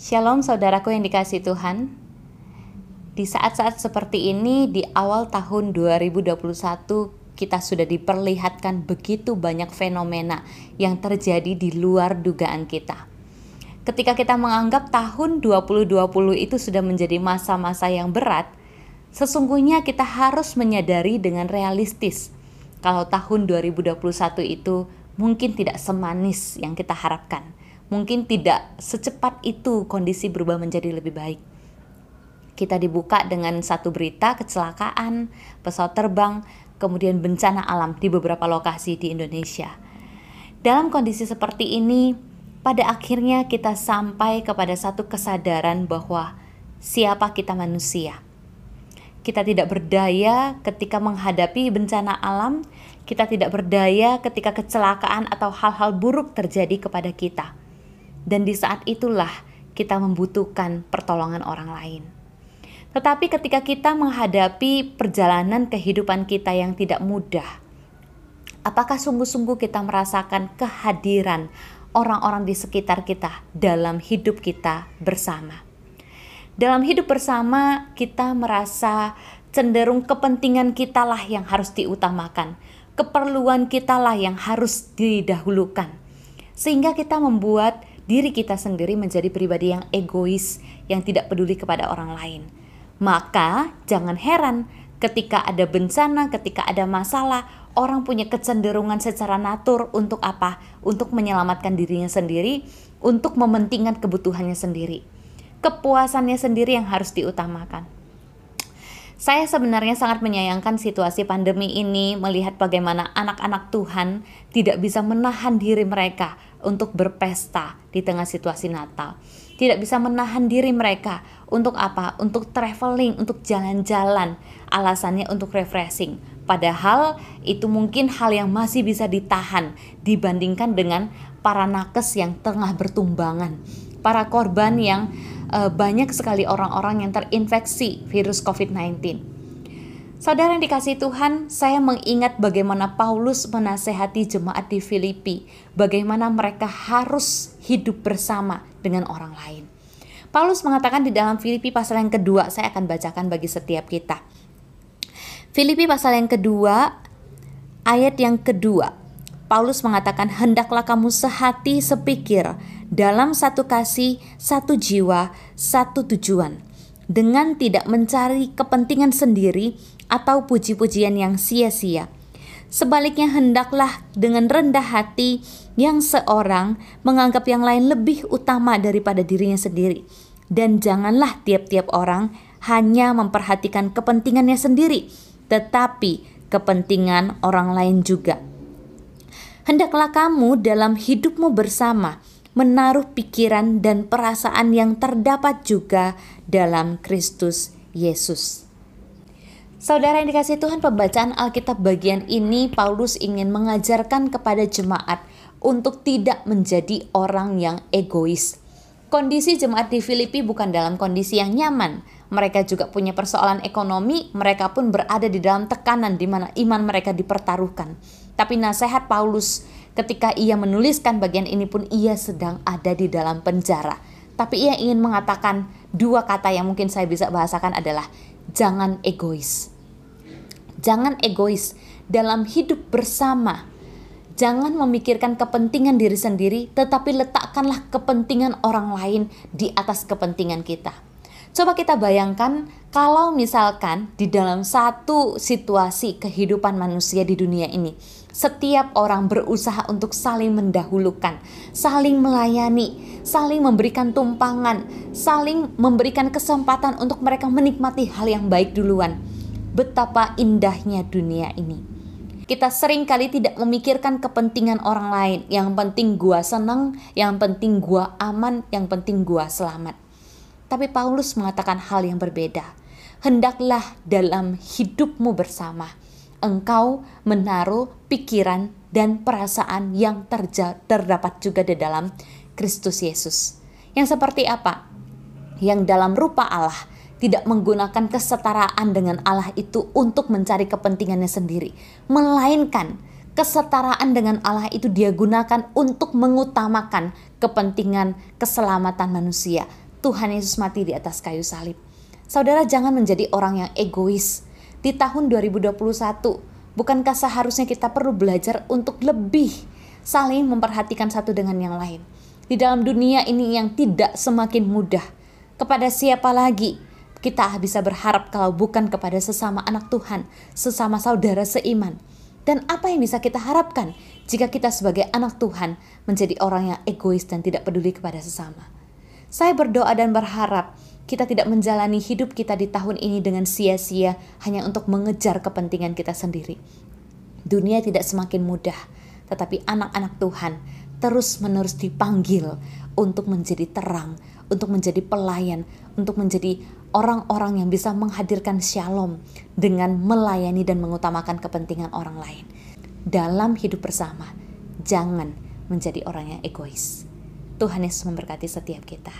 Shalom saudaraku yang dikasih Tuhan. Di saat-saat seperti ini di awal tahun 2021 kita sudah diperlihatkan begitu banyak fenomena yang terjadi di luar dugaan kita. Ketika kita menganggap tahun 2020 itu sudah menjadi masa-masa yang berat, sesungguhnya kita harus menyadari dengan realistis kalau tahun 2021 itu mungkin tidak semanis yang kita harapkan mungkin tidak secepat itu kondisi berubah menjadi lebih baik. Kita dibuka dengan satu berita kecelakaan pesawat terbang, kemudian bencana alam di beberapa lokasi di Indonesia. Dalam kondisi seperti ini, pada akhirnya kita sampai kepada satu kesadaran bahwa siapa kita manusia. Kita tidak berdaya ketika menghadapi bencana alam, kita tidak berdaya ketika kecelakaan atau hal-hal buruk terjadi kepada kita dan di saat itulah kita membutuhkan pertolongan orang lain. Tetapi ketika kita menghadapi perjalanan kehidupan kita yang tidak mudah, apakah sungguh-sungguh kita merasakan kehadiran orang-orang di sekitar kita dalam hidup kita bersama? Dalam hidup bersama, kita merasa cenderung kepentingan kita lah yang harus diutamakan, keperluan kita lah yang harus didahulukan, sehingga kita membuat diri kita sendiri menjadi pribadi yang egois, yang tidak peduli kepada orang lain. Maka jangan heran ketika ada bencana, ketika ada masalah, orang punya kecenderungan secara natur untuk apa? Untuk menyelamatkan dirinya sendiri, untuk mementingkan kebutuhannya sendiri. Kepuasannya sendiri yang harus diutamakan. Saya sebenarnya sangat menyayangkan situasi pandemi ini, melihat bagaimana anak-anak Tuhan tidak bisa menahan diri mereka untuk berpesta di tengah situasi Natal. Tidak bisa menahan diri mereka untuk apa? Untuk traveling, untuk jalan-jalan. Alasannya untuk refreshing. Padahal itu mungkin hal yang masih bisa ditahan dibandingkan dengan para nakes yang tengah bertumbangan. Para korban yang uh, banyak sekali orang-orang yang terinfeksi virus COVID-19. Saudara yang dikasih Tuhan, saya mengingat bagaimana Paulus menasehati jemaat di Filipi, bagaimana mereka harus hidup bersama dengan orang lain. Paulus mengatakan di dalam Filipi pasal yang kedua, saya akan bacakan bagi setiap kita. Filipi pasal yang kedua, ayat yang kedua. Paulus mengatakan, "Hendaklah kamu sehati sepikir dalam satu kasih, satu jiwa, satu tujuan." Dengan tidak mencari kepentingan sendiri atau puji-pujian yang sia-sia. Sebaliknya hendaklah dengan rendah hati yang seorang menganggap yang lain lebih utama daripada dirinya sendiri. Dan janganlah tiap-tiap orang hanya memperhatikan kepentingannya sendiri, tetapi kepentingan orang lain juga. Hendaklah kamu dalam hidupmu bersama menaruh pikiran dan perasaan yang terdapat juga dalam Kristus Yesus. Saudara yang dikasih Tuhan, pembacaan Alkitab bagian ini Paulus ingin mengajarkan kepada jemaat untuk tidak menjadi orang yang egois. Kondisi jemaat di Filipi bukan dalam kondisi yang nyaman. Mereka juga punya persoalan ekonomi, mereka pun berada di dalam tekanan di mana iman mereka dipertaruhkan. Tapi nasihat Paulus Ketika ia menuliskan bagian ini pun ia sedang ada di dalam penjara. Tapi ia ingin mengatakan dua kata yang mungkin saya bisa bahasakan adalah jangan egois. Jangan egois dalam hidup bersama. Jangan memikirkan kepentingan diri sendiri, tetapi letakkanlah kepentingan orang lain di atas kepentingan kita. Coba kita bayangkan kalau misalkan di dalam satu situasi kehidupan manusia di dunia ini, setiap orang berusaha untuk saling mendahulukan, saling melayani, saling memberikan tumpangan, saling memberikan kesempatan untuk mereka menikmati hal yang baik duluan. Betapa indahnya dunia ini. Kita sering kali tidak memikirkan kepentingan orang lain. Yang penting gua senang, yang penting gua aman, yang penting gua selamat. Tapi Paulus mengatakan hal yang berbeda. Hendaklah dalam hidupmu bersama engkau menaruh pikiran dan perasaan yang terja, terdapat juga di dalam Kristus Yesus. Yang seperti apa? Yang dalam rupa Allah tidak menggunakan kesetaraan dengan Allah itu untuk mencari kepentingannya sendiri, melainkan kesetaraan dengan Allah itu dia gunakan untuk mengutamakan kepentingan keselamatan manusia, Tuhan Yesus mati di atas kayu salib. Saudara jangan menjadi orang yang egois. Di tahun 2021, bukankah seharusnya kita perlu belajar untuk lebih saling memperhatikan satu dengan yang lain? Di dalam dunia ini yang tidak semakin mudah, kepada siapa lagi kita bisa berharap kalau bukan kepada sesama anak Tuhan, sesama saudara seiman. Dan apa yang bisa kita harapkan jika kita sebagai anak Tuhan menjadi orang yang egois dan tidak peduli kepada sesama? Saya berdoa dan berharap kita tidak menjalani hidup kita di tahun ini dengan sia-sia hanya untuk mengejar kepentingan kita sendiri. Dunia tidak semakin mudah, tetapi anak-anak Tuhan terus-menerus dipanggil untuk menjadi terang, untuk menjadi pelayan, untuk menjadi orang-orang yang bisa menghadirkan shalom dengan melayani dan mengutamakan kepentingan orang lain. Dalam hidup bersama, jangan menjadi orang yang egois. Tuhan Yesus memberkati setiap kita.